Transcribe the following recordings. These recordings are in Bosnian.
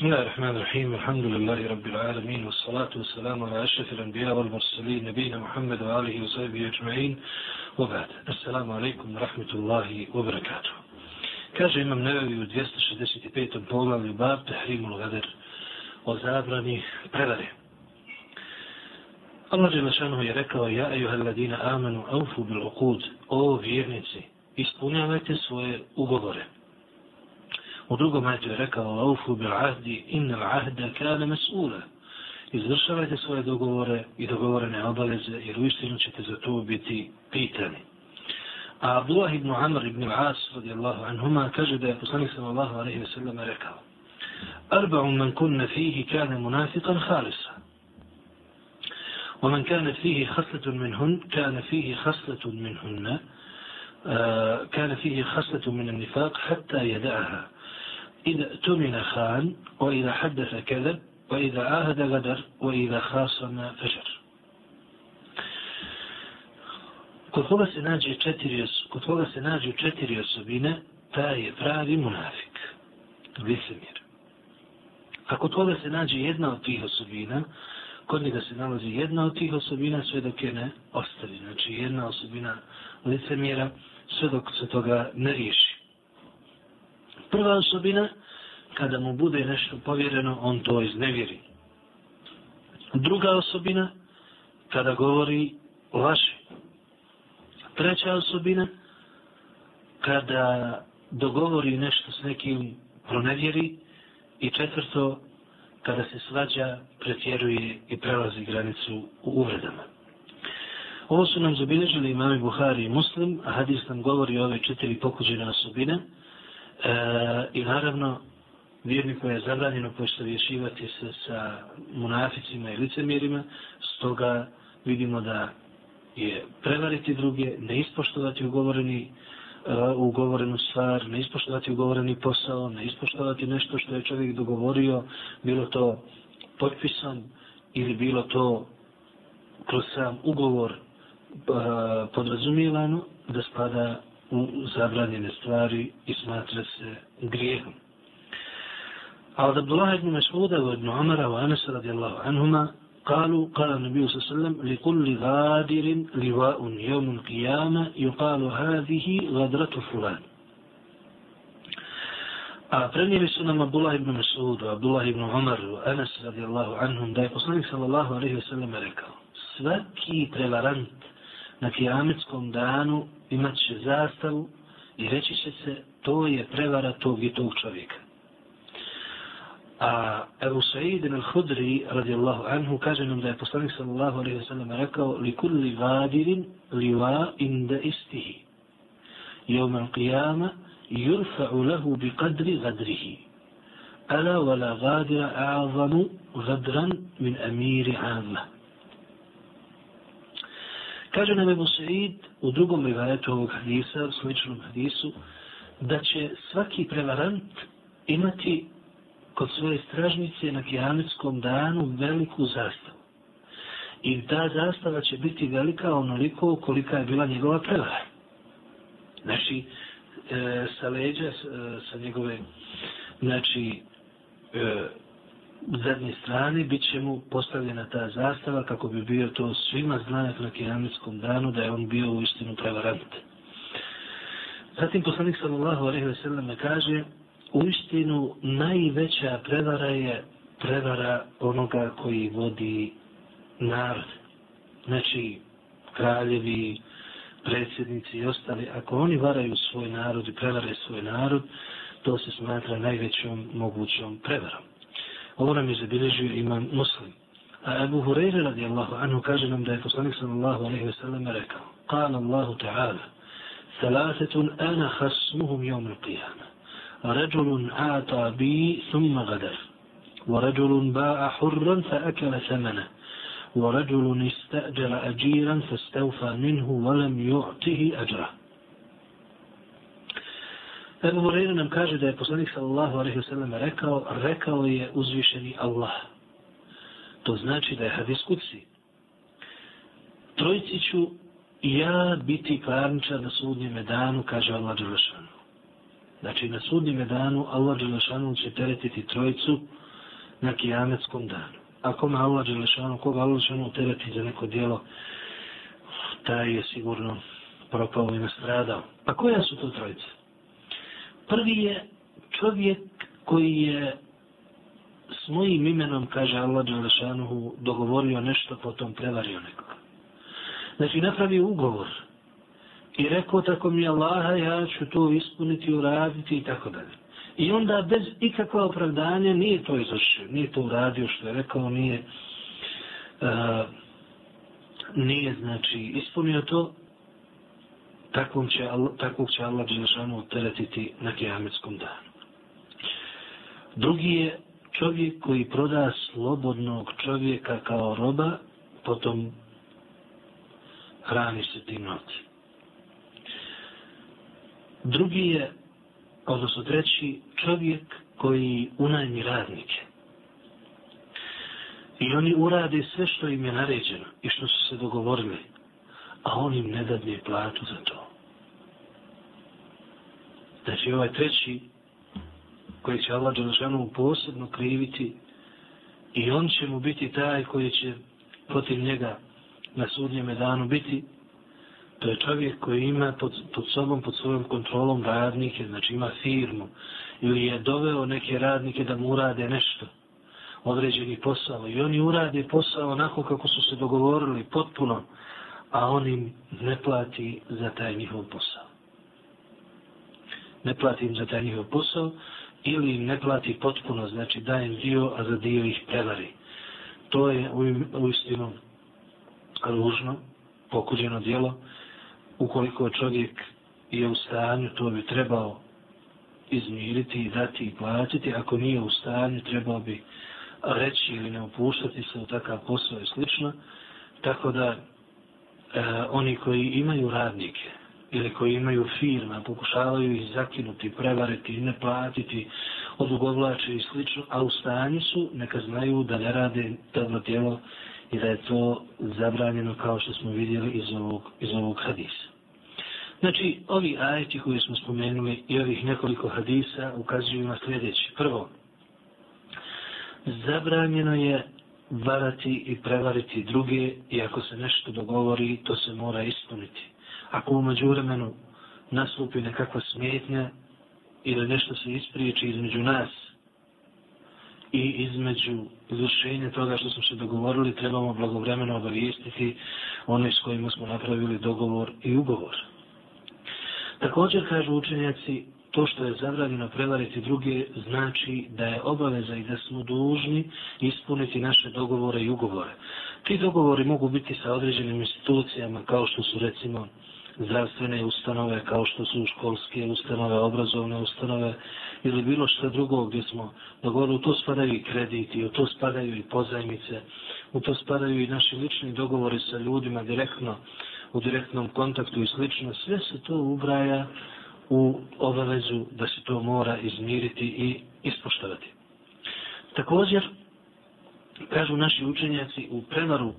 بسم الله الرحمن الرحيم الحمد لله رب العالمين والصلاة والسلام على أشرف الأنبياء والمرسلين نبينا محمد وآله وصحبه أجمعين وبعد السلام عليكم ورحمة الله وبركاته Kaže imam nevevi u 265. poglavlju Bab Tehrimul Gader o zabrani prevare. Allah Đelešanu je rekao Ja ejuhal ladina amanu aufu bil uqud O vjernici, ispunjavajte svoje ugovore. Je rekao, laufu bil ahdi, innal ahda kane mas'ula. Izvršavajte svoje dogovore i dogovorene obaveze, jer u istinu ćete za to biti pitani. A Abdullah ibn Amr ibn As, radijallahu anhuma, kaže da je poslanik sallallahu alaihi wa sallam rekao, Arba'un man kunna fihi kane munafiqan khalisa. ومن كانت فيه خصلة منهن كان فيه خصلة منهن كان فيه خصلة من النفاق حتى يدعها إذا اؤتمن خان وإذا حدث كذب وإذا عاهد غدر وإذا خاصم فجر Kod koga se nađe četiri, kod koga se nađu četiri osobine, taj je pravi munafik, licemir. A kod koga se nađe jedna od tih osobina, kod njega se nalazi jedna od tih osobina sve dok je ne ostavi. Znači jedna osobina licemjera sve dok se toga ne riješi. Prva osobina, kada mu bude nešto povjereno, on to iznevjeri. Druga osobina, kada govori laži. Treća osobina, kada dogovori nešto s nekim pronevjeri. I četvrto, kada se svađa, pretjeruje i prelazi granicu u uvredama. Ovo su nam zabilježili imami Buhari i Muslim, a hadis nam govori ove četiri pokuđene osobine. E, I naravno, vjerniku je zabranjeno poistovješivati se sa munaficima i licemirima, stoga vidimo da je prevariti druge, ne ispoštovati ugovoreni uh, ugovorenu stvar, ne ispoštovati ugovoreni posao, ne ispoštovati nešto što je čovjek dogovorio, bilo to potpisan ili bilo to kroz sam ugovor uh, podrazumijevano da spada u zabranjene stvari i smatra se grijehom. A od Abdullah ibn Mas'uda i ibn Umara wa Anas radijallahu anhuma قالوا قال النبي صلى الله عليه وسلم لكل غادر لواء يوم القيامة يقال هذه غدرة فلان A prenijeli su nam Abdullah ibn Mas'ud, Abdullah ibn Umar, Anas radijallahu anhum, da je poslanik sallallahu alaihi wa sallam rekao, svaki prevarant na kijametskom danu imat će zastavu i reći će se to je prevara tog i tog čovjeka. A Ebu Sa'id al-Hudri radijallahu anhu kaže nam da je poslanik sallallahu alaihi wa sallam rekao li kulli gadirin liwa inda istihi. Jevma al-qiyama yurfa'u lahu bi qadri gadrihi. Ala wala gadira a'zamu gadran min amiri amma. Kaže nam Ebu Sa'id u drugom rivajetu ovog hadisa, u sličnom hadisu, da će svaki prevarant imati kod svoje stražnice na kijametskom danu veliku zastavu. I ta zastava će biti velika onoliko kolika je bila njegova prevara. Znači, e, sa leđa, e, sa njegove, znači, e, zadnje strane bit će mu postavljena ta zastava kako bi bio to svima znanak na kiramitskom danu da je on bio u istinu prevarant. Zatim poslanik sallallahu alaihi ve sellem kaže u istinu najveća prevara je prevara onoga koji vodi narod. Znači kraljevi, predsjednici i ostali, ako oni varaju svoj narod i prevare svoj narod, to se smatra najvećom mogućom prevarom. Ovo nam je zabilježio imam muslim. A Abu Hureyre radijallahu anhu kaže nam da je poslanik sallallahu alaihi ve sellem rekao Kala Allahu ta'ala Thalathetun ana hasmuhum jom il-qiyama رجل آتى بي ثم غدر ورجل باع حرا فأكل ثمنه ورجل استأجر أجيرا فاستوفى منه ولم يعطه أجره Ebu Hureyre nam kaže da je poslanik sallallahu alaihi wa sallam rekao, rekao je uzvišeni Allah. To znači da je hadis kuci. Trojici ću ja biti parničar na sudnjem danu, kaže Allah Đelešanu. Znači na sudnjem danu Allah Đelešanu će teretiti trojicu na kijametskom danu. Ako me Allah Đelešanu, koga Allah Đelešanu tereti za neko dijelo, taj je sigurno propao i nastradao. Pa koja su to trojice? Prvi je čovjek koji je s mojim imenom, kaže Allah Đalešanuhu, dogovorio nešto, potom prevario nekoga. Znači, napravio ugovor i rekao tako mi Allaha, ja ću to ispuniti, uraditi i tako dalje. I onda bez ikakva opravdanja nije to izvršio, nije to uradio što je rekao, nije, uh, nije znači ispunio to, takvom će, takvog će Allah Đelešanu teretiti na kijametskom danu. Drugi je čovjek koji proda slobodnog čovjeka kao roba, potom hrani se tim novcem. Drugi je, odnosno treći, čovjek koji unajmi radnike. I oni urade sve što im je naređeno i što su se dogovorili, a on im ne dadne platu za to. Znači ovaj treći, koji će Allah Đelešanu posebno kriviti, i on će mu biti taj koji će protiv njega na sudnjem danu biti, to je čovjek koji ima pod, pod sobom, pod svojom kontrolom radnike, znači ima firmu, ili je doveo neke radnike da mu urade nešto, određeni posao, i oni urade posao onako kako su se dogovorili, potpuno, a on im ne plati za taj njihov posao. Ne plati im za taj njihov posao, ili im ne plati potpuno, znači daje im dio, a za dio ih prevari. To je u, u istinu ružno, pokuđeno dijelo, ukoliko čovjek je u stanju, to bi trebao izmiriti i dati i platiti. Ako nije u stanju, trebao bi reći ili ne opuštati se u takav posao i slično. Tako da e, oni koji imaju radnike ili koji imaju firma, pokušavaju ih zakinuti, prevariti i ne platiti, odugovlače i slično, a u stanju su, neka znaju da ne rade dobro tijelo i da je to zabranjeno kao što smo vidjeli iz ovog, iz ovog hadisa. Znači, ovi ajeti koji smo spomenuli i ovih nekoliko hadisa ukazuju na sljedeći. Prvo, zabranjeno je varati i prevariti druge i ako se nešto dogovori, to se mora ispuniti. Ako umeđu vremenu nastupi nekakva smetnja ili nešto se ispriječi između nas i između izvršenja toga što smo se dogovorili, trebamo blagovremeno obavijestiti one s kojima smo napravili dogovor i ugovor. Također kažu učenjaci, to što je zabranjeno prevariti druge znači da je obaveza i da smo dužni ispuniti naše dogovore i ugovore. Ti dogovori mogu biti sa određenim institucijama kao što su recimo zdravstvene ustanove, kao što su školske ustanove, obrazovne ustanove ili bilo što drugo gdje smo dogovorili, u to spadaju i krediti, u to spadaju i pozajmice, u to spadaju i naši lični dogovori sa ljudima direktno u direktnom kontaktu i slično, sve se to ubraja u obavezu da se to mora izmiriti i ispoštovati. Također, kažu naši učenjaci, u prevaru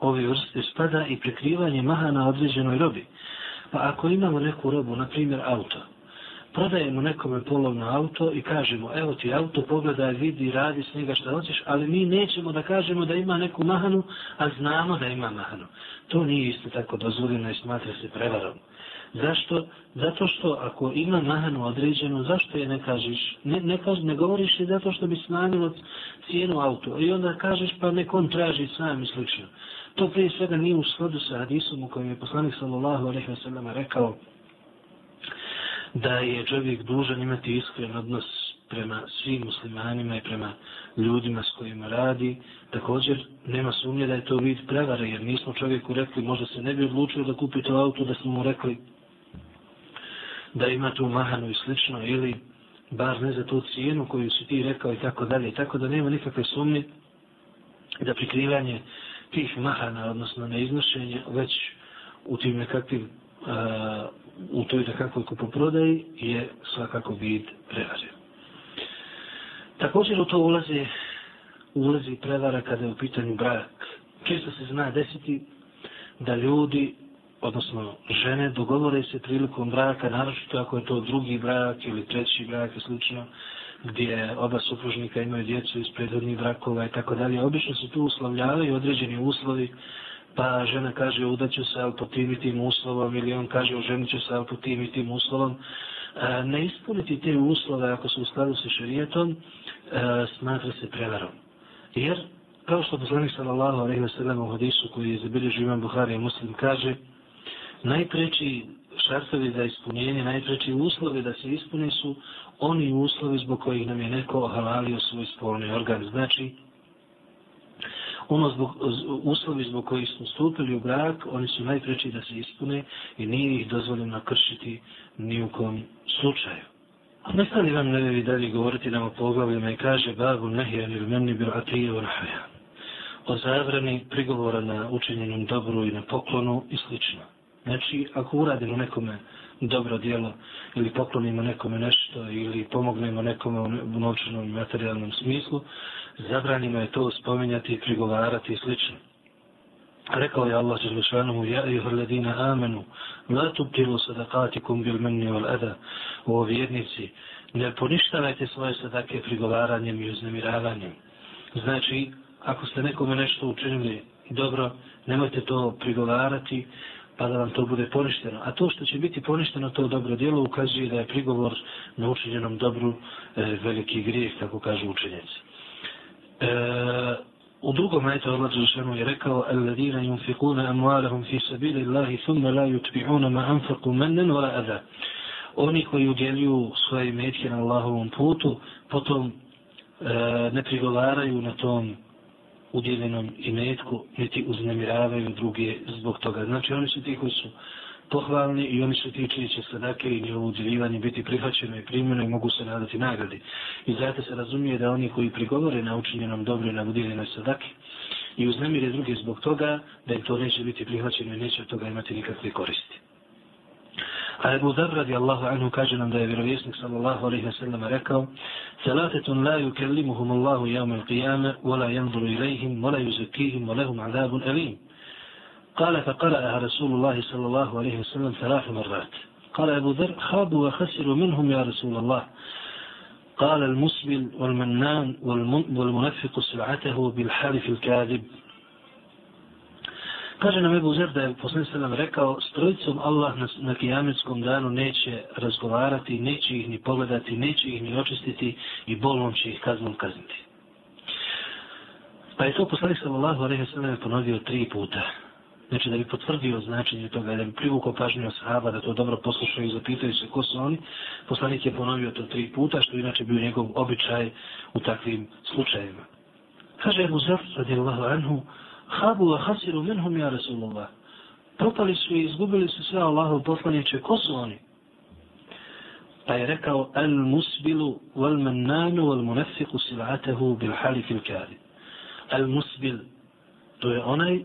ove vrste spada i prekrivanje maha na određenoj robi. Pa ako imamo neku robu, na primjer auto, prodajemo nekome polovno auto i kažemo, evo ti auto, pogledaj, vidi, radi s njega što hoćeš, ali mi nećemo da kažemo da ima neku mahanu, a znamo da ima mahanu. To nije isto tako dozvoljeno i smatra se prevarom. Zašto? Zato što ako ima mahanu određenu, zašto je ne kažeš? Ne, ne, kaž, ne govoriš je zato što bi smanjilo cijenu auto. I onda kažeš pa nek on traži sam i slično. To prije svega nije u skladu sa hadisom u kojem je poslanik sallallahu alaihi wa sallam rekao da je čovjek dužan imati iskren odnos prema svim muslimanima i prema ljudima s kojima radi. Također, nema sumnje da je to vid prevare, jer nismo čovjeku rekli, možda se ne bi odlučio da kupi to auto, da smo mu rekli da ima tu mahanu i slično, ili bar ne za tu cijenu koju si ti rekao i tako dalje. Tako da nema nikakve sumnje da prikrivanje tih mahana, odnosno neiznošenje, već u tim nekakvim u toj takakvoj kupoprodaji je svakako vid prevare. Također u to ulazi, ulazi prevara kada je u pitanju brak. Često se zna desiti da ljudi, odnosno žene, dogovore se prilikom braka, naročito ako je to drugi brak ili treći brak i slično, gdje oba supružnika imaju djecu iz prethodnih brakova i tako dalje. Obično se tu uslovljavaju određeni uslovi, pa žena kaže udaću se ali po tim i tim uslovom ili on kaže oženit ću se ali po tim i tim uslovom. E, ne ispuniti te uslove ako su u skladu sa šarijetom, e, smatra se prevarom. Jer, kao što poslanik sallallahu alaihi wa sallam u hadisu koji je zabilježio imam Buhari i muslim kaže, najpreći šartovi za ispunjenje, najpreći uslovi da se ispune su oni uslovi zbog kojih nam je neko halalio svoj spolni organ. Znači, ono zbog, uslovi zbog kojih smo stupili u brak, oni su najpreći da se ispune i nije ih dozvoljeno kršiti ni u kom slučaju. Ne stali vam ne vi dalje govoriti nam o poglavljama i kaže babu nehijan ili meni bil atije u. O zabrani prigovora na učinjenom dobru i na poklonu i slično. Znači, ako uradimo nekome dobro dijelo ili poklonimo nekome nešto ili pomognemo nekome u novčanom i materijalnom smislu, zabranimo je to spominjati i prigovarati i slično. Rekao je Allah Đelešanomu, ja i hrledina amenu, la tubtilu sadakatikum bil menni wal eda, o vjernici, ne poništavajte svoje sadake prigovaranjem i uznemiravanjem. Znači, ako ste nekome nešto učinili dobro, nemojte to prigovarati, pa da vam to bude poništeno. A to što će biti poništeno, to dobro djelo ukazuje da je prigovor na učinjenom dobru e, veliki grijeh, kako kažu učenjeci. E, u drugom ajetu Allah Đelšanu je rekao Alladina yunfikuna amualahum fi sabili Allahi thumma la yutbi'una ma anfaku mannen wala adha. Oni koji udjeljuju svoje metke na Allahovom putu, potom e, ne prigovaraju na tom udjeljenom imetku, niti uznemiravaju druge zbog toga. Znači oni su ti koji su pohvalni i oni su ti čiji će sadake i njihovo udjeljivanje biti prihvaćeno i primjeno i mogu se nadati nagradi. I zato se razumije da oni koji prigovore na učinjenom dobro i na udjeljenoj sadake i uznemire druge zbog toga, da im to neće biti prihvaćeno i neće od toga imati nikakve koristi. A Ebu Dar radi Allahu anhu kaže nam da je vjerovjesnik sallallahu alaihi wa sallam rekao Salatetun la yukellimuhum Allahu jevme al-qiyame wa la yanzuru ilaihim wa la yuzakihim wa lahum azabun alim. قال فقرأها رسول الله صلى الله عليه وسلم ثلاث مرات قال أبو ذر خابوا وخسروا منهم يا رسول الله قال المسبل والمنان والمنفق سلعته بالحالف الكاذب Kaže nam Ebu Zer da je poslanik sallam rekao, s trojicom Allah na, na kijametskom danu neće razgovarati, neće ih ni pogledati, neće ih ni očistiti i bolom će ih kaznom kazniti. Pa je to poslanik sallallahu alaihi sallam ponovio tri puta. Znači da bi potvrdio značenje toga, da bi privukao pažnju sahaba, da to dobro poslušaju i zapitaju se ko su oni, poslanik je ponovio to tri puta, što inače bio njegov običaj u takvim slučajima. Kaže Ebu Zer, radijallahu anhu, habu wa hasiru minhum ja Rasulullah. Propali su i izgubili su sve Allahov poslaniče. Ko su oni? Pa je rekao al musbilu wal mannanu wal munafiku silatahu bil halif il kari. Al musbil to je onaj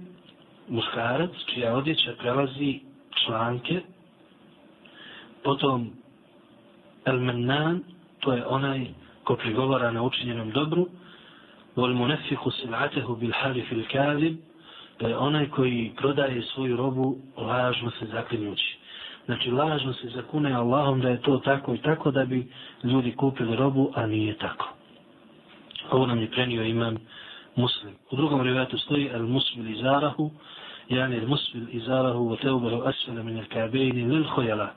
muškarac čija odjeća prelazi članke. Potom al mannan to je onaj ko prigovara na učinjenom dobru. والمنفق سلعته بالحالف الكاذب da je onaj koji prodaje svoju robu lažno se zaklinjući. Znači, lažno se zakune Allahom da je to tako i tako da bi ljudi kupili robu, a nije tako. Ovo nam je prenio imam muslim. U drugom rivatu stoji al musbil izarahu, jani al musbil izarahu wa teubaru asfala min al kabejni lil hojala.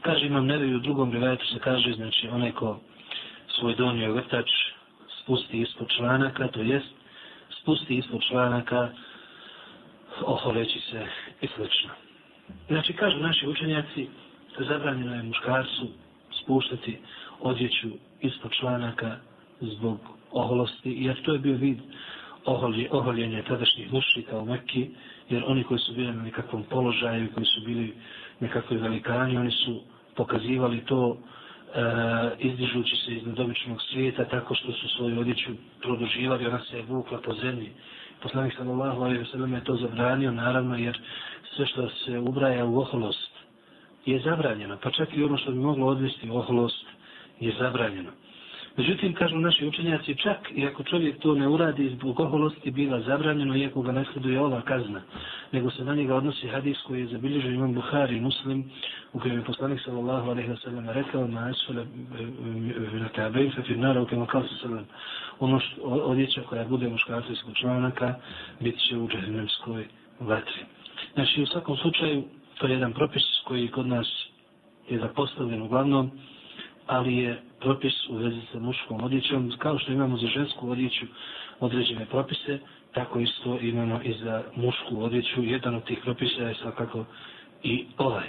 Kaže imam nevi u drugom rivatu se kaže, znači, onaj ko svoj donio vrtač spusti ispod članaka, to jest spusti ispod članaka oholeći se i slično. Znači, kažu naši učenjaci, zabranjeno je muškarcu spuštati odjeću ispod članaka zbog oholosti, jer to je bio vid oholje, oholjenja tadašnjih mušlika u Mekki, jer oni koji su bili na nekakvom položaju, koji su bili nekakvi velikani, oni su pokazivali to E, izdižući se iz nadobičnog svijeta tako što su svoju odjeću produživali, ona se je vukla po zemlji. Poslanik sallallahu alaihi wa sallam je to zabranio, naravno, jer sve što se ubraja u oholost je zabranjeno. Pa čak i ono što bi moglo odvesti u oholost je zabranjeno. Međutim, kažu naši učenjaci, čak i ako čovjek to ne uradi zbog oholosti, bila zabranjeno, iako ga ne sleduje ova kazna, nego se na njega odnosi hadis koji je zabilježen imam Buhari i muslim, u kojem je poslanik sallallahu alaihi wa sallam rekao na esfele na kabein fe firnara u kema kao se sallam ono što, odjeća koja bude muškarca iskog članaka bit će u džahnemskoj vatri. Znači, u svakom slučaju, to je jedan propis koji kod nas je zapostavljen uglavnom, ali je propis u vezi sa muškom odjećom, kao što imamo za žensku odjeću određene propise, tako isto imamo i za mušku odjeću. Jedan od tih propisa je svakako i ovaj.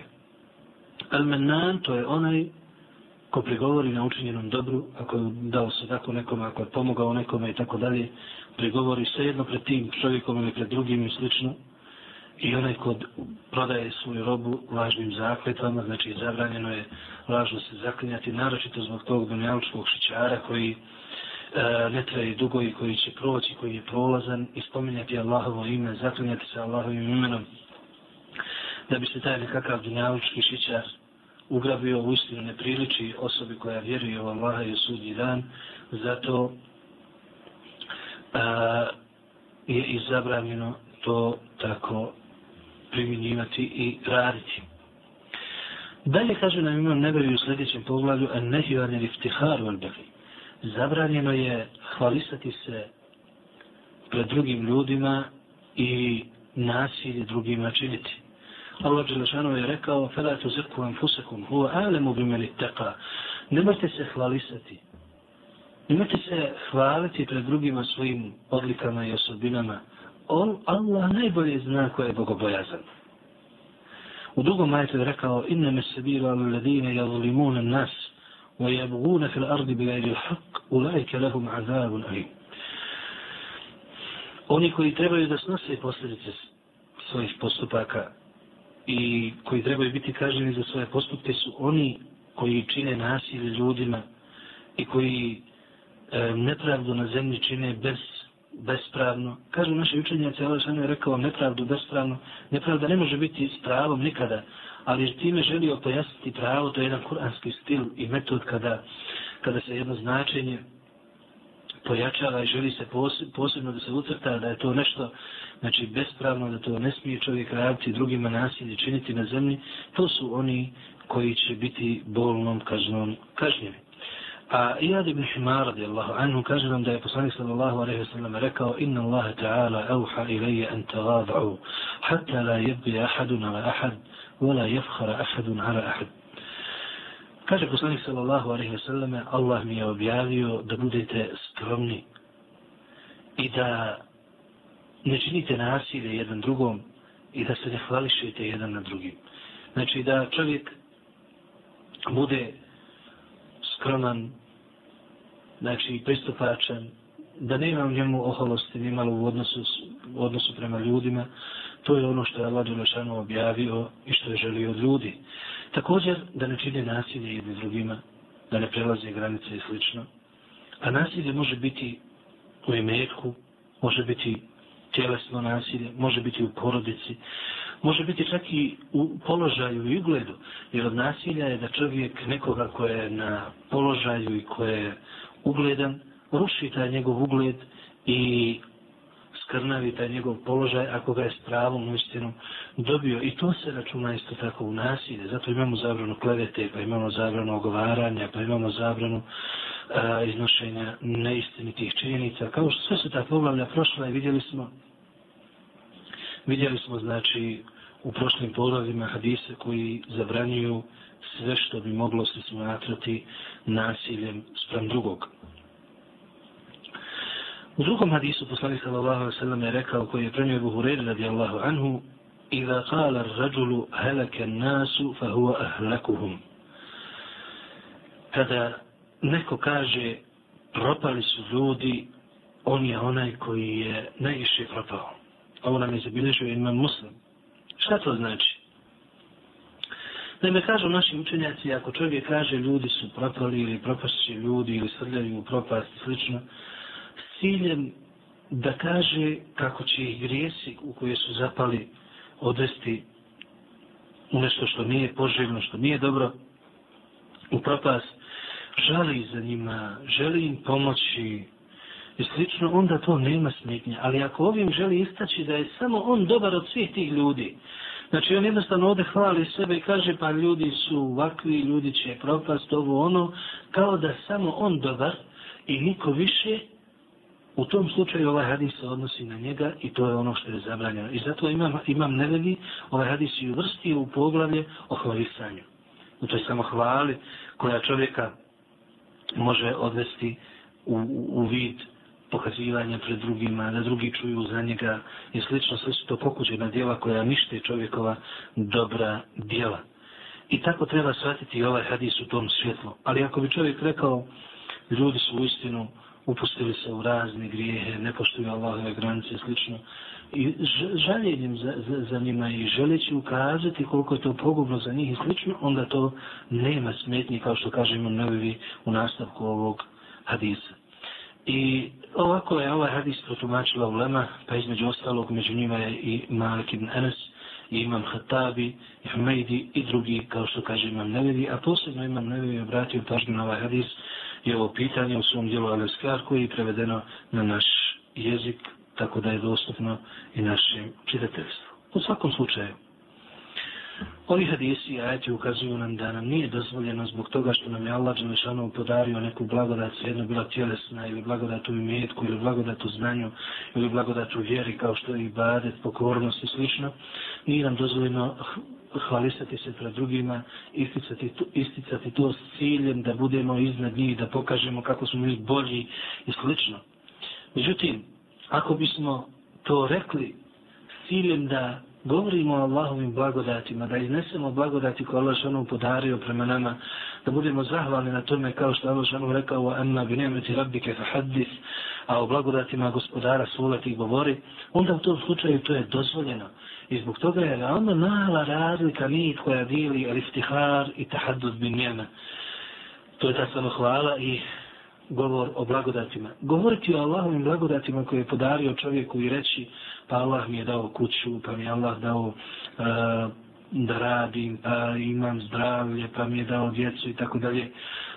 Al-Menan, to je onaj ko prigovori na učinjenom dobru, ako je dao se tako nekome, ako je pomogao nekome i tako dalje, prigovori se jedno pred tim čovjekom ili pred drugim i slično, i onaj kod prodaje svoju robu lažnim zakletama, znači zabranjeno je lažno se zaklinjati, naročito zbog tog dunjalučkog šićara koji e, ne traje dugo i koji će proći, koji je prolazan i spominjati Allahovo ime, zaklinjati se Allahovim imenom, da bi se taj nekakav dunjalučki šićar ugrabio u istinu ne priliči osobi koja vjeruje u Allaha i u sudnji dan, zato a, e, je izabranjeno to tako primjenjivati i raditi. Dalje kaže nam imam nebevi u sljedećem pogledu en nehi vani riftiharu albegi. Zabranjeno je hvalisati se pred drugim ljudima i nasilje drugima činiti. Allah Đelešanova je rekao fela tu zrku anfusakum huva alemu bimeli teka. Nemojte se hvalisati. Nemojte se hvaliti pred drugima svojim odlikama i osobinama on, Allah najbolje zna ko je bogobojazan. U drugom ajetu je rekao, inna me sebiru alu ladine jazlimuna nas, wa jabguna fil ardi bi gajri haq, ulajke lahum azabun alim. Oni koji trebaju da snose posljedice svojih postupaka i koji trebaju biti kaženi za svoje postupke su oni koji čine nasilje ljudima i koji e, nepravdu na zemlji čine bez bespravno. Kažu naši učenjaci, Allah je rekao nepravdu bespravno. Nepravda ne može biti s pravom nikada, ali time želio pojasniti pravo, to je jedan kuranski stil i metod kada, kada se jedno značenje pojačava i želi se posebno da se ucrta da je to nešto znači bespravno, da to ne smije čovjek raditi drugima nasilje činiti na zemlji, to su oni koji će biti bolnom kaznom kažnjeni. A Iyad ibn Himar radijallahu anhu kaže nam da je poslanik sallallahu alejhi ve sellem rekao inna Allah ta'ala auha ilayya an taghadhu hatta la yabghi ahadun ala ahad wa la yafkhara ahadun ala ahad. Kaže poslanik sallallahu alejhi ve sellem Allah mi je objavio da budete skromni i da ne činite nasilje jedan drugom i da se ne hvališete jedan na drugim. Znači da čovjek bude skroman, znači pristupačan, da nema u njemu oholosti ni malo u odnosu, u odnosu prema ljudima, to je ono što je Allah Đelešanu objavio i što je želio od ljudi. Također, da ne čine nasilje jedni drugima, da ne prelaze granice i slično. A nasilje može biti u imetku, može biti tjelesno nasilje, može biti u porodici, može biti čak i u položaju i ugledu. Jer od nasilja je da čovjek nekoga koje je na položaju i koje je ugledan, ruši taj njegov ugled i skrnavi taj njegov položaj ako ga je s pravom u istinu dobio. I to se računa isto tako u nasilje. Zato imamo zabranu klevete, pa imamo zabranu ogovaranja, pa imamo zabranu a, iznošenja neistinitih činjenica. Kao što sve su ta poglavlja prošla i vidjeli smo vidjeli smo znači u prošlim poglavima hadise koji zabranjuju sve što bi moglo se smatrati nasiljem sprem drugog. U drugom hadisu poslanik sallallahu alejhi ve sellem je rekao koji je prenio Abu Hurajra radijallahu anhu: "Iza qala ar-rajulu halaka an-nasu fa huwa ahlakuhum." Kada neko kaže propali su ljudi, on je onaj koji je najviše propao. Ovo nam je zabilježio imam muslim. Šta to znači? Naime, kažu naši učenjaci, ako čovjek kaže ljudi su propali ili propašće ljudi ili srljaju u propast i slično, s ciljem da kaže kako će ih grijesi u koje su zapali odvesti u nešto što nije poželjno, što nije dobro, u propast, žali za njima, želi im pomoći i slično, onda to nema smetnje. Ali ako ovim želi istaći da je samo on dobar od svih tih ljudi, znači on jednostavno ovdje hvali sebe i kaže pa ljudi su ovakvi, ljudi će propast ovo ono, kao da samo on dobar i niko više, u tom slučaju ovaj hadis se odnosi na njega i to je ono što je zabranjeno. I zato imam, imam nevevi, ovaj hadis i uvrstio u poglavlje o hvalisanju. U toj samo hvali koja čovjeka može odvesti u, u vid pokazivanja pred drugima, da drugi čuju za njega i slično, sve su to pokuđena djela koja nište čovjekova dobra djela. I tako treba shvatiti ovaj hadis u tom svjetlu. Ali ako bi čovjek rekao, ljudi su u istinu upustili se u razne grijehe, ne poštuju Allahove granice i slično, i žaljenjem za, za, za njima i želeći ukazati koliko je to pogubno za njih i slično, onda to nema smetnje, kao što kažemo novi u nastavku ovog hadisa. I ovako je ovaj hadis protumačila ulema, pa između ostalog među njima je i Malik ibn Anas, i imam Hatabi, i Humeidi i drugi, kao što kaže imam Nevedi, a posebno imam Nevedi obratio pažnju na ovaj hadis i ovo pitanje u svom dijelu Aleskar koji je prevedeno na naš jezik, tako da je dostupno i našem čitateljstvu. U svakom slučaju, Ovi hadisi i ajeti ukazuju nam da nam nije dozvoljeno zbog toga što nam je Allah Đelešanu podario neku blagodat, jedno bila tjelesna ili blagodat u imetku ili blagodat u znanju ili blagodat u vjeri kao što je ibadet, pokornost i slično. Nije nam dozvoljeno hvalisati se pred drugima, isticati, isticati to s ciljem da budemo iznad njih, da pokažemo kako smo mi bolji i slično. Međutim, ako bismo to rekli s ciljem da govorimo o Allahovim blagodatima, da iznesemo blagodati koje Allah šanom podario prema nama, da budemo zahvalni na tome kao što Allah šanom rekao o emma bi nemeti rabbike fahaddis, a o blagodatima gospodara sulati govori, onda u tom slučaju to je dozvoljeno. I zbog toga je veoma mala razlika nit koja dili al-istihar i tahaddud bin njena. To je ta samohvala i govor o blagodatima. Govoriti o Allahovim blagodatima koje je podario čovjeku i reći pa Allah mi je dao kuću, pa mi je Allah dao uh, da radim, pa imam zdravlje, pa mi je dao djecu i tako dalje.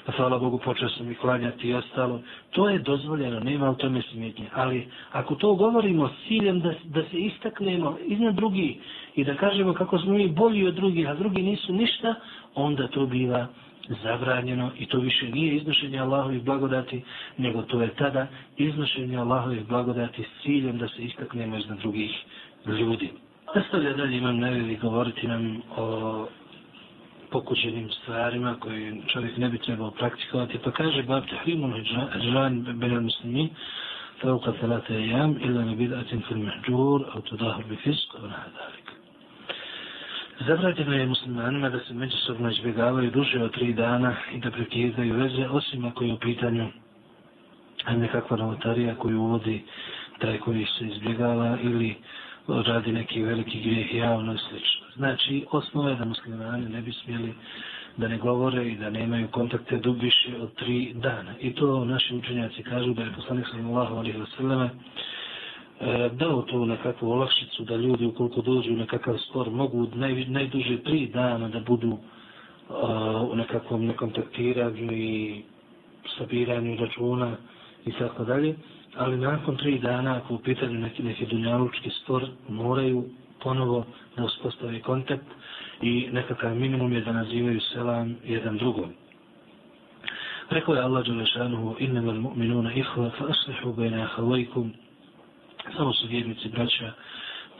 Pa hvala Bogu počeo sam ih klanjati i ostalo. To je dozvoljeno, nema u tome smjetnje. Ali ako to govorimo s ciljem da, da se istaknemo iznad drugih i da kažemo kako smo mi bolji od drugih, a drugi nisu ništa, onda to biva zabranjeno i to više nije iznošenje Allahovih blagodati, nego to je tada iznošenje Allahovih blagodati s ciljem da se istaknemo iznad drugih ljudi. Nastavlja dalje imam najveli govoriti nam o pokućenim stvarima koje čovjek ne bi trebao praktikovati. Pa kaže Bab Tahrimun Hidžan Bela Muslimin فوق ثلاثة أيام إلا نبيدأة في المحجور أو تظاهر بفسق أو نحو ذلك Zabranjeno je muslimanima da se međusobno izbjegavaju duže od tri dana i da prekidaju veze, osim ako je u pitanju nekakva novotarija koju uvodi taj koji se izbjegava ili radi neki veliki grijeh javno i sl. Znači, osnova je da muslimani ne bi smjeli da ne govore i da nemaju kontakte dubiše od tri dana. I to naši učenjaci kažu da je poslanik sallallahu alaihi wa sallam E, dao to nekakvu olakšicu da ljudi ukoliko dođu u nekakav spor mogu naj, najduže tri dana da budu uh, u nekakvom nekontaktiranju i sabiranju računa i tako dalje. Ali nakon tri dana ako u pitanju neki, neki dunjalučki spor moraju ponovo da uspostave kontakt i nekakav minimum je da nazivaju selam jedan drugom. Rekao je Allah Đelešanuhu, innama mu'minuna ihva, fa aslihu bejna ahavajkum, samo su vjernici braća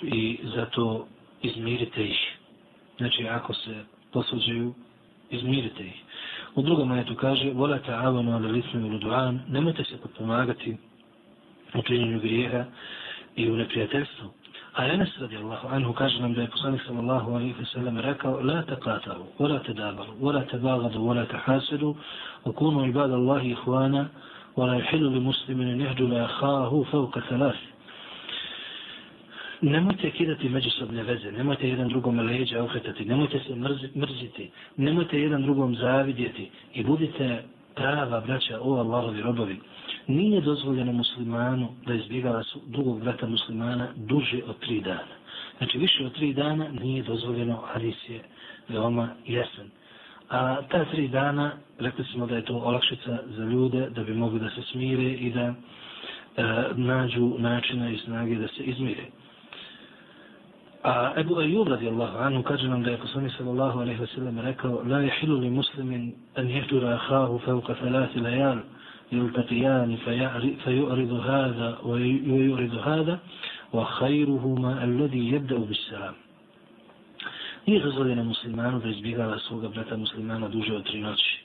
i zato izmirite ih. Znači, ako se posuđaju, izmirite ih. U drugom majetu kaže, volate avano ala lisme u luduan, nemojte se potpomagati u činjenju grijeha i u neprijateljstvu. A Enes radi Allahu anhu kaže nam da je poslanik sallallahu alaihi wa sallam rekao la te wala vola te dabaru, vola te bagadu, vola te hasidu, okunu ibada Allahi ihvana, vola je hilu li muslimin nehđu la ahahu fauka thalasi nemojte kidati međusobne veze, nemojte jedan drugom leđa okretati, nemojte se mrziti, nemojte jedan drugom zavidjeti i budite prava braća o Allahovi robovi. Nije dozvoljeno muslimanu da izbjegava drugog brata muslimana duže od tri dana. Znači više od tri dana nije dozvoljeno, hadis je veoma jasan. A ta tri dana, rekli smo da je to olakšica za ljude, da bi mogli da se smire i da e, nađu načina i snage da se izmire. A Ebu Ejub radijallahu anhu kaže nam da je poslanik sallallahu alaihi ve sellem rekao La jehilu li muslimin an jehtura ahahu fawqa felati lajan ili taqijani fa hada wa ju'ridu hada wa khayruhuma alladhi jebda'u bis salam. Nije dozvoljeno muslimanu da izbjegava svoga brata muslimana duže od tri noći.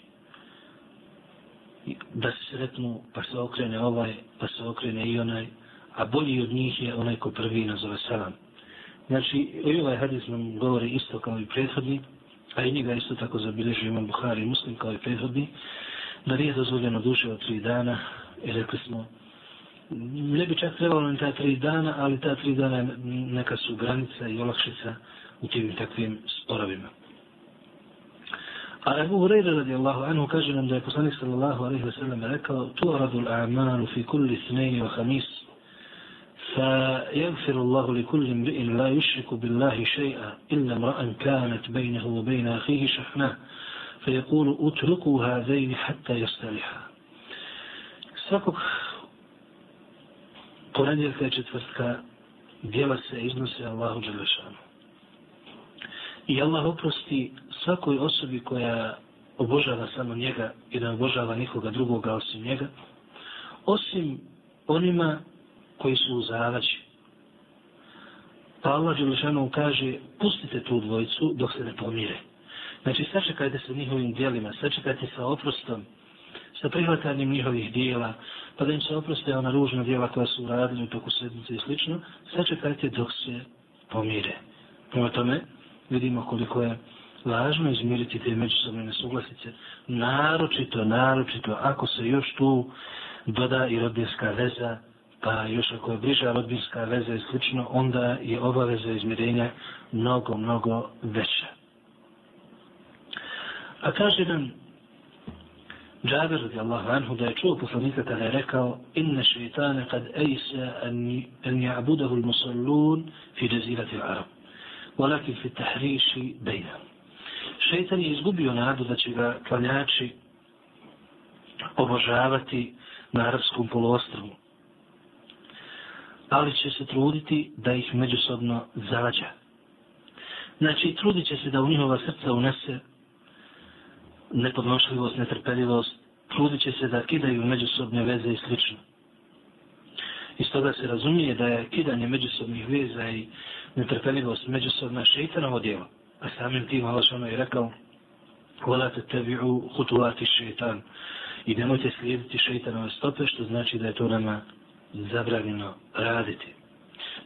Da se sretnu, pa se okrene ovaj, pa se okrene i onaj, a bolji od njih je onaj ko prvi nazove salam. Znači, ovaj hadis nam govori isto kao i prethodni, a i njega isto tako zabilježi imam Buhari i muslim kao i prethodni, da nije dozvoljeno duže od tri dana, i rekli smo, ne bi čak trebalo nam ta tri dana, ali ta tri dana neka su granica i olakšica u tim takvim sporovima. A Ebu Hureyre radijallahu anhu kaže nam da je poslanik sallallahu alaihi wa sallam rekao tu aradul a'malu fi kulli snejni wa hamis فيغفر الله لكل امرئ لا يشرك بالله شيئا إلا امرأ كانت بينه وبين أخيه شحناء فيقول اتركوا هذين حتى يصطلحا svakog ponedjeljka i četvrtka djela se iznose Allahu Đelešanu. I Allah oprosti svakoj osobi koja obožava samo njega i da obožava nikoga drugoga osim njega, osim onima koji su u zavađi. Pa Allah Đelešanu kaže, pustite tu dvojicu dok se ne pomire. Znači, sačekajte sa njihovim dijelima, sačekajte sa oprostom, sa prihvatanjem njihovih dijela, pa da im se oproste ona ružna dijela koja su uradili u toku sedmice i slično, sačekajte dok se pomire. Prema tome, vidimo koliko je važno izmiriti te međusobne nesuglasice, naročito, naročito, ako se još tu doda i rodinska veza, pa još ako je bliža rodbinska veza i slično, onda je obaveza izmirenja mnogo, mnogo veća. A kaže nam Džabir radijallahu anhu da je čuo poslanika kada je rekao inne šeitane kad ejse an ja'budahu l-musallun fi džazirati l-Arab walakin fi tahriši bejna. Šeitan je izgubio nadu da će ga klanjači obožavati na arabskom poluostrovu. Ali će se truditi da ih međusobno zalađa. Znači, trudit će se da u njihova srca unese nepodnošljivost, netrpeljivost, trudit će se da kidaju međusobne veze i slično. Iz toga se razumije da je kidanje međusobnih veza i netrpeljivost međusobna šeitanovo djelo. A samim tim Allah što je rekao volate tebi u hutuvati šeitan i nemojte slijediti šeitanove stope, što znači da je to nama zabranjeno raditi.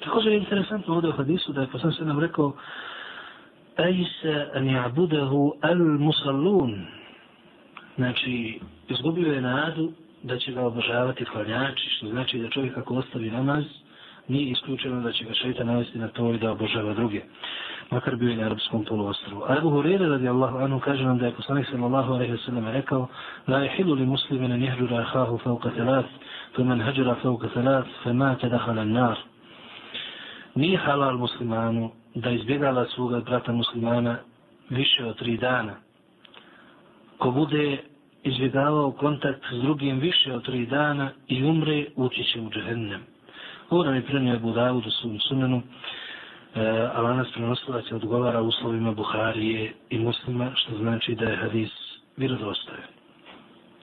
Također je interesantno ovdje u hadisu da je poslan se nam rekao Ejse an ja'budahu al musallun. Znači, izgubio je nadu da će ga obožavati klanjači, što znači da čovjek ako ostavi namaz, nije isključeno da će ga šeitan navesti na to i da obožava druge. Makar bio i na arabskom poluostrovu. A Ebu Hurere radi Allahu anhu kaže nam da je poslanik sallallahu alaihi wa sallam rekao La je hilu li muslimina njehdura rahahu fauka telat, فمن هجر فوق ثلاث فمات دخل النار nar. Nije halal muslimanu da izbjegava svoga brata muslimana više od tri dana. Ko bude izbjegavao kontakt s drugim više od tri dana i umre, ući će u džehennem. Ovo nam je prenio Abu Dawud u svom sunanu, e, a lanas prenosilac odgovara uslovima Buharije i muslima, što znači da je hadis vjerodostojen.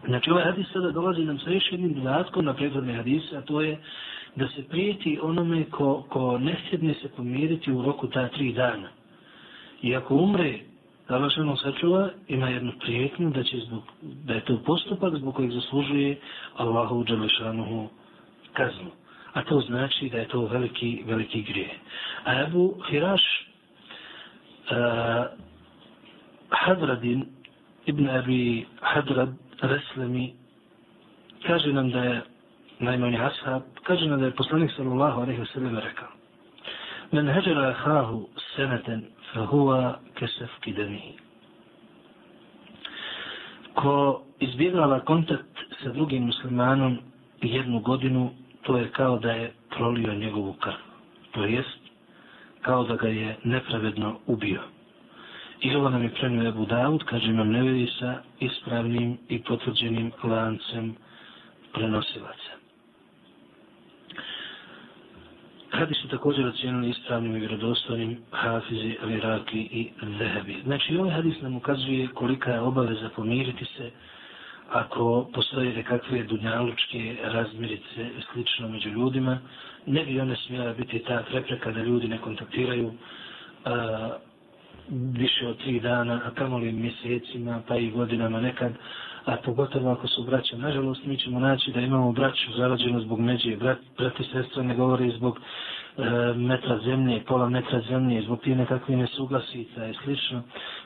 Znači ovaj hadis sada dolazi nam sa još jednim dodatkom na prethodne hadise, a to je da se prijeti onome ko, ko ne sjedne se pomiriti u roku ta tri dana. I ako umre, Zavašeno sačuva, ima jednu prijetnju da, će zbog, da je to postupak zbog kojeg zaslužuje Allahu u Đalešanuhu kaznu. A to znači da je to veliki, veliki grije. A Ebu Hiraš eh, uh, Hadradin ibn Abi Hadrad Reslemi kaže nam da je najmanji ashab, kaže nam da je poslanik sallallahu alaihi wasallam rekao Men heđara ahahu seneten fa huwa kesef kidemihi. Ko izbjegava kontakt sa drugim muslimanom jednu godinu, to je kao da je prolio njegovu krv. To jest, kao da ga je nepravedno ubio. I ovo nam je prenio Ebu Davud, kaže imam nevedi sa ispravnim i potvrđenim lancem prenosilaca. Hadi su također ocijenili ispravnim i vjerodostojnim Hafizi, Liraki i Zehebi. Znači, ovaj hadis nam ukazuje kolika je obaveza pomiriti se ako postoje nekakve dunjalučke razmirice slično među ljudima, ne bi one smjela biti ta prepreka da ljudi ne kontaktiraju a, više od tri dana, a kamoli mjesecima, pa i godinama nekad, a pogotovo ako su braća. Nažalost, mi ćemo naći da imamo braću zarađenu zbog međe. Brat, brat i sestra ne govori zbog e, metra zemlje, pola metra zemlje, zbog tih nekakvih nesuglasica i slično.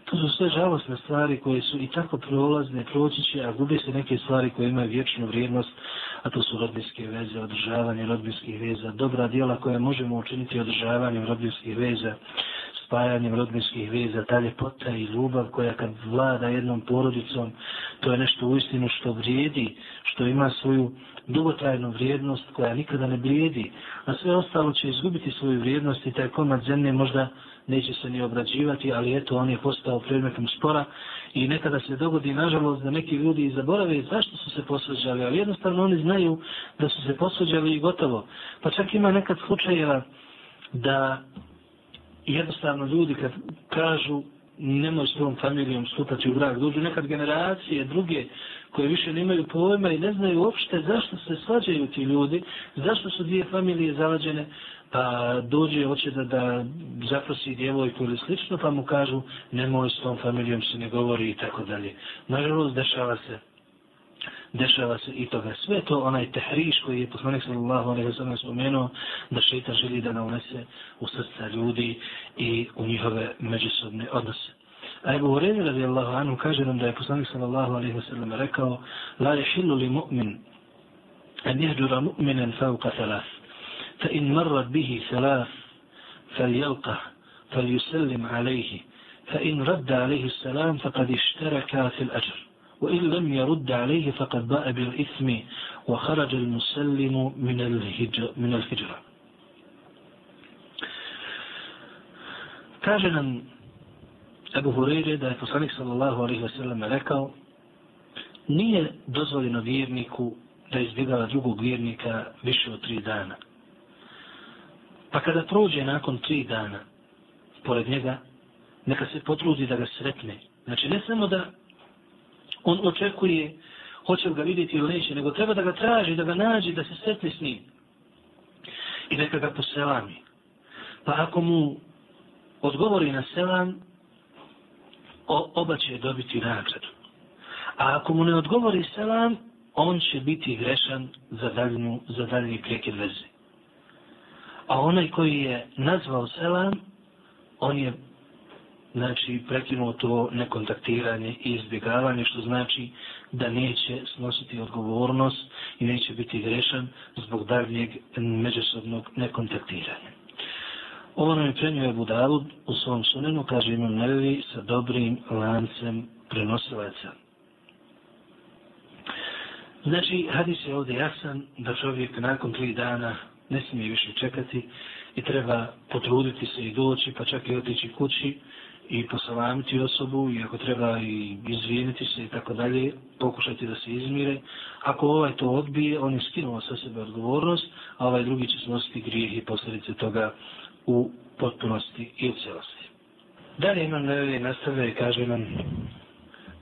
To su sve žalostne stvari koje su i tako prolazne, proći će, a gubi se neke stvari koje imaju vječnu vrijednost, a to su rodbinske veze, održavanje rodbinskih veza, dobra dijela koje možemo učiniti održavanjem rodbinskih veza, spajanjem rodbinskih veza, dalje pota i ljubav koja kad vlada jednom porodicom, to je nešto uistinu što vrijedi, što ima svoju dugotrajnu vrijednost koja nikada ne vrijedi, a sve ostalo će izgubiti svoju vrijednost i taj komad zemlje možda neće se ni obrađivati, ali eto, on je postao predmetom spora i nekada se dogodi, nažalost, da neki ljudi zaborave zašto su se posvađali, ali jednostavno oni znaju da su se posvađali i gotovo. Pa čak ima nekad slučajeva da jednostavno ljudi kad kažu nemoj s tom familijom stupati u brak, dođu nekad generacije druge koje više nemaju pojma i ne znaju uopšte zašto se svađaju ti ljudi, zašto su dvije familije zalađene, pa dođe hoće da, da zaprosi djevojku ili slično, pa mu kažu nemoj s tom familijom se ne govori i tako dalje. Nažalost, dešava se dešava se i toga. Sve to onaj tehriš koji je poslanik sallallahu alejhi ve sellem spomenuo da šejtan želi da naunese u srca ljudi i u njihove međusobne odnose. A Ebu Hureyri radijallahu anhu kaže nam da je poslanik sallallahu alejhi ve sellem rekao la yahillu li mu'min an yahjura mu'minan fawqa thalath fa in marrat bihi thalath falyalqah falyusallim alayhi فإن رد عليه السلام فقد اشترك في الأجر وإن لم يرد عليه فقد باء بالإثم وخرج المسلم من الهجرة من الهجرة kaže nam Ebu Hureyre da je poslanik sallallahu alaihi wa sallam rekao nije dozvoljeno vjerniku da izbjegava drugog vjernika više od tri dana. Pa kada prođe nakon tri dana pored njega, neka se potrudi da ga sretne. Znači ne samo da on očekuje hoće ga vidjeti ili neće, nego treba da ga traži, da ga nađe, da se sretne s njim. I neka ga poselami. Pa ako mu odgovori na selam, o, oba će dobiti nagradu. A ako mu ne odgovori selam, on će biti grešan za daljnu, za daljnji prekid veze. A onaj koji je nazvao selam, on je znači prekinuo to nekontaktiranje i izbjegavanje, što znači da neće snositi odgovornost i neće biti grešan zbog daljnjeg međusobnog nekontaktiranja. Ovo nam je prenio Ebu Davud u svom sunenu, kaže imam nevi sa dobrim lancem prenosilaca. Znači, hadis je ovdje jasan da čovjek nakon tri dana ne smije više čekati i treba potruditi se i doći, pa čak i otići kući, i posalamiti osobu i ako treba i izvijeniti se i tako dalje, pokušati da se izmire. Ako ovaj to odbije, on je skinuo sa sebe odgovornost, a ovaj drugi će snositi grijeh i posljedice toga u potpunosti i u celosti. Dalje imam nevelje nastavlja i kaže nam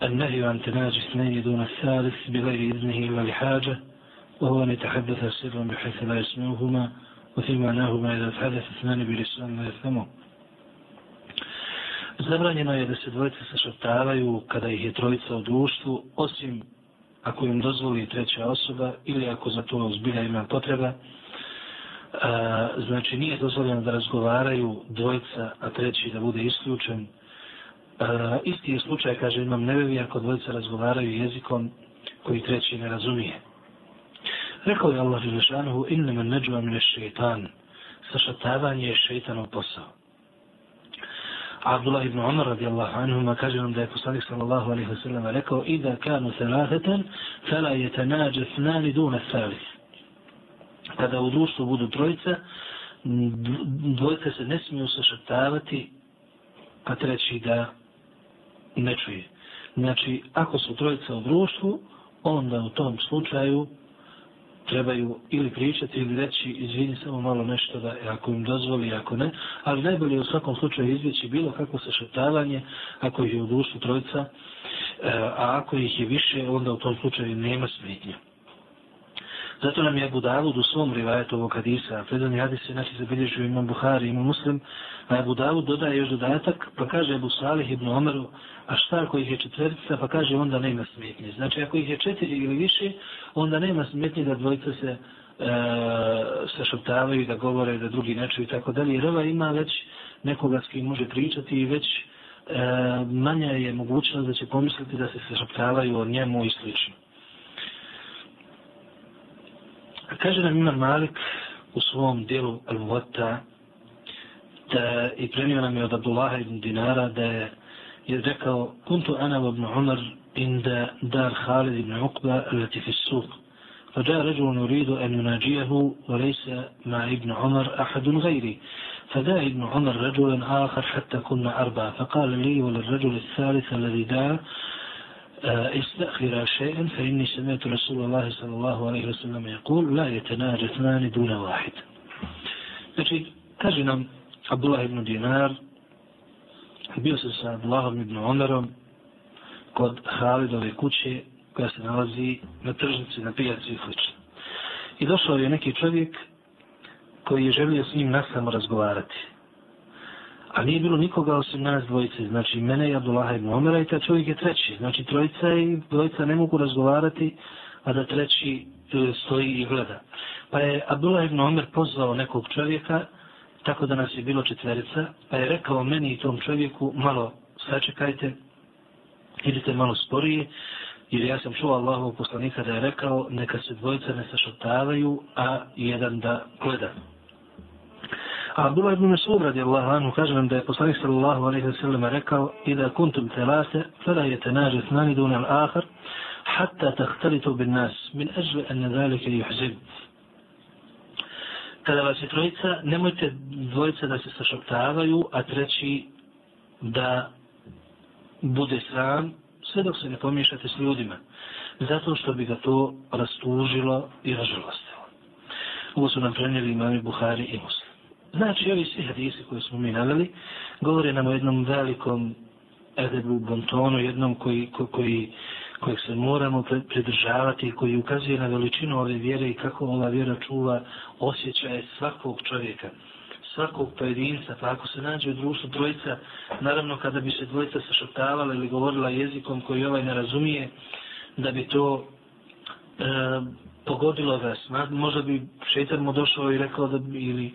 النهي عن تناجي اثنين دون الثالث بغير إذنه ولا لحاجة وهو أن يتحدث سرا بحيث لا يسمعهما وفي معناهما إذا تحدث اثنان بلسان لا يفهمه Zabranjeno je da se dvojice sašaptavaju kada ih je trojica u društvu, osim ako im dozvoli treća osoba ili ako za to zbilja ima potreba. A, znači nije dozvoljeno da razgovaraju dvojica, a treći da bude isključen. A, isti je slučaj, kaže imam nebevi, ako dvojica razgovaraju jezikom koji treći ne razumije. Rekao je Allah Želešanohu, innama neđuva mine šeitan. sašatavanje je šeitanov posao. Abdullah ibn Umar radijallahu anhu ma kaže nam da je poslanik sallallahu alaihi wasallam rekao Ida kanu thalafatan fala yetanađa snani duna thalith. Kada u društvu budu trojica, dvojka se ne smiju sašatavati, pa treći da ne čuje. Znači, ako su trojica u društvu, onda u tom slučaju trebaju ili pričati ili reći izvini samo malo nešto da ako im dozvoli, ako ne, ali najbolje u svakom slučaju izvjeći bilo kako se šetavanje, ako ih je u društvu trojica, e, a ako ih je više, onda u tom slučaju nema smetnja. Zato nam je Abu Dawud u svom rivajetu ovog hadisa, predani hadis je znači zabilježio imam Buhari, imam Muslim, a Abu Dawud dodaje još dodatak, pa kaže Abu Salih ibn Omeru, a šta ako ih je četverica, pa kaže onda nema smetnje. Znači ako ih je četiri ili više, onda nema smetnje da dvojica se e, se šoptavaju, da govore, da drugi nečuju i tako dalje. Jer ova ima već nekoga s kim može pričati i već e, manja je mogućnost da će pomisliti da se se šoptavaju o njemu i slično. Kaže nam Imam Malik u svom dijelu Al-Muwatta da i premio nam je od Abdullaha ibn Dinara da je, je rekao kuntu ana ibn Umar inda dar Khalid ibn Uqba التي في السوق فجاء رجل يريد أن يناجيه وليس مع ابن عمر أحد غيري فدعا ابن عمر رجلا آخر حتى كنا أربعة فقال لي وللرجل الثالث الذي دعا استأخر شيئا فإني سمعت رسول الله صلى الله عليه وسلم يقول لا يتناجى اثنان دون واحد Znači, kaže nam Abdullah ibn Dinar, bio se sa Abdullahom ibn Omerom kod Halidove kuće koja se nalazi na tržnici, na pijaci i sl. I došao je neki čovjek koji je želio s njim nasamo razgovarati. A nije bilo nikoga osim nas dvojice, znači mene i Abdullah ibn Omera i ta čovjek je treći. Znači trojica i dvojica ne mogu razgovarati, a da treći e, stoji i gleda. Pa je Abdullah ibn Omer pozvao nekog čovjeka, tako da nas je bilo četverica, pa je rekao meni i tom čovjeku, malo sačekajte, idite malo sporije, jer ja sam čuo Allahovog poslanika da je rekao, neka se dvojica ne sašotavaju, a jedan da gleda. A Abdullah ibn Mas'ud radijallahu anhu kaže nam da je poslanik sallallahu alejhi ve sellem rekao: "Ida kuntum thalatha fala yatanaja snani dun al-akhar hatta tahtalitu bin-nas min ajli an dhalika yuhzib." Kada vas je trojica, nemojte dvojica da se sašaptavaju, a treći da bude sram, sve dok se ne pomiješate s ljudima. Zato što bi ga to rastužilo i ražalostilo. Ovo su nam prenijeli imami Buhari i Muslim. Znači, ovi svi hadisi koje smo mi naveli, govore nam o jednom velikom edebu, bontonu, jednom koji, ko, koji, kojeg se moramo pridržavati i koji ukazuje na veličinu ove vjere i kako ova vjera čuva osjećaje svakog čovjeka, svakog pojedinca, pa ako se nađe u društvu trojica, naravno kada bi se dvojica sašoptavala ili govorila jezikom koji ovaj ne razumije, da bi to e, pogodilo vas. Možda bi šetar mu došao i rekao da bi, ili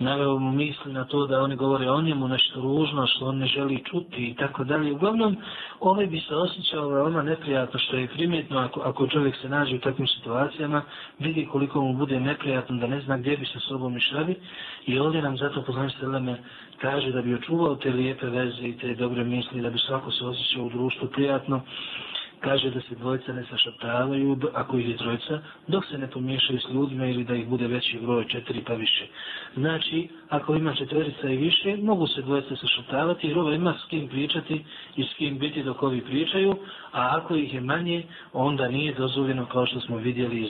naveo mu misli na to da oni govore o njemu nešto ružno što on ne želi čuti i tako dalje. Uglavnom, ovaj bi se osjećao veoma neprijatno što je primjetno ako, ako čovjek se nađe u takvim situacijama, vidi koliko mu bude neprijatno da ne zna gdje bi se sobom išavi i ovdje nam zato poznaš Seleme kaže da bi očuvao te lijepe veze i te dobre misli, da bi svako se osjećao u društvu prijatno kaže da se dvojica ne sašaptavaju, ako ih je trojica, dok se ne pomiješaju s ljudima ili da ih bude veći broj, četiri pa više. Znači, ako ima četverica i više, mogu se dvojica sašaptavati jer ova ima s kim pričati i s kim biti dok ovi pričaju, a ako ih je manje, onda nije dozvoljeno kao što smo vidjeli iz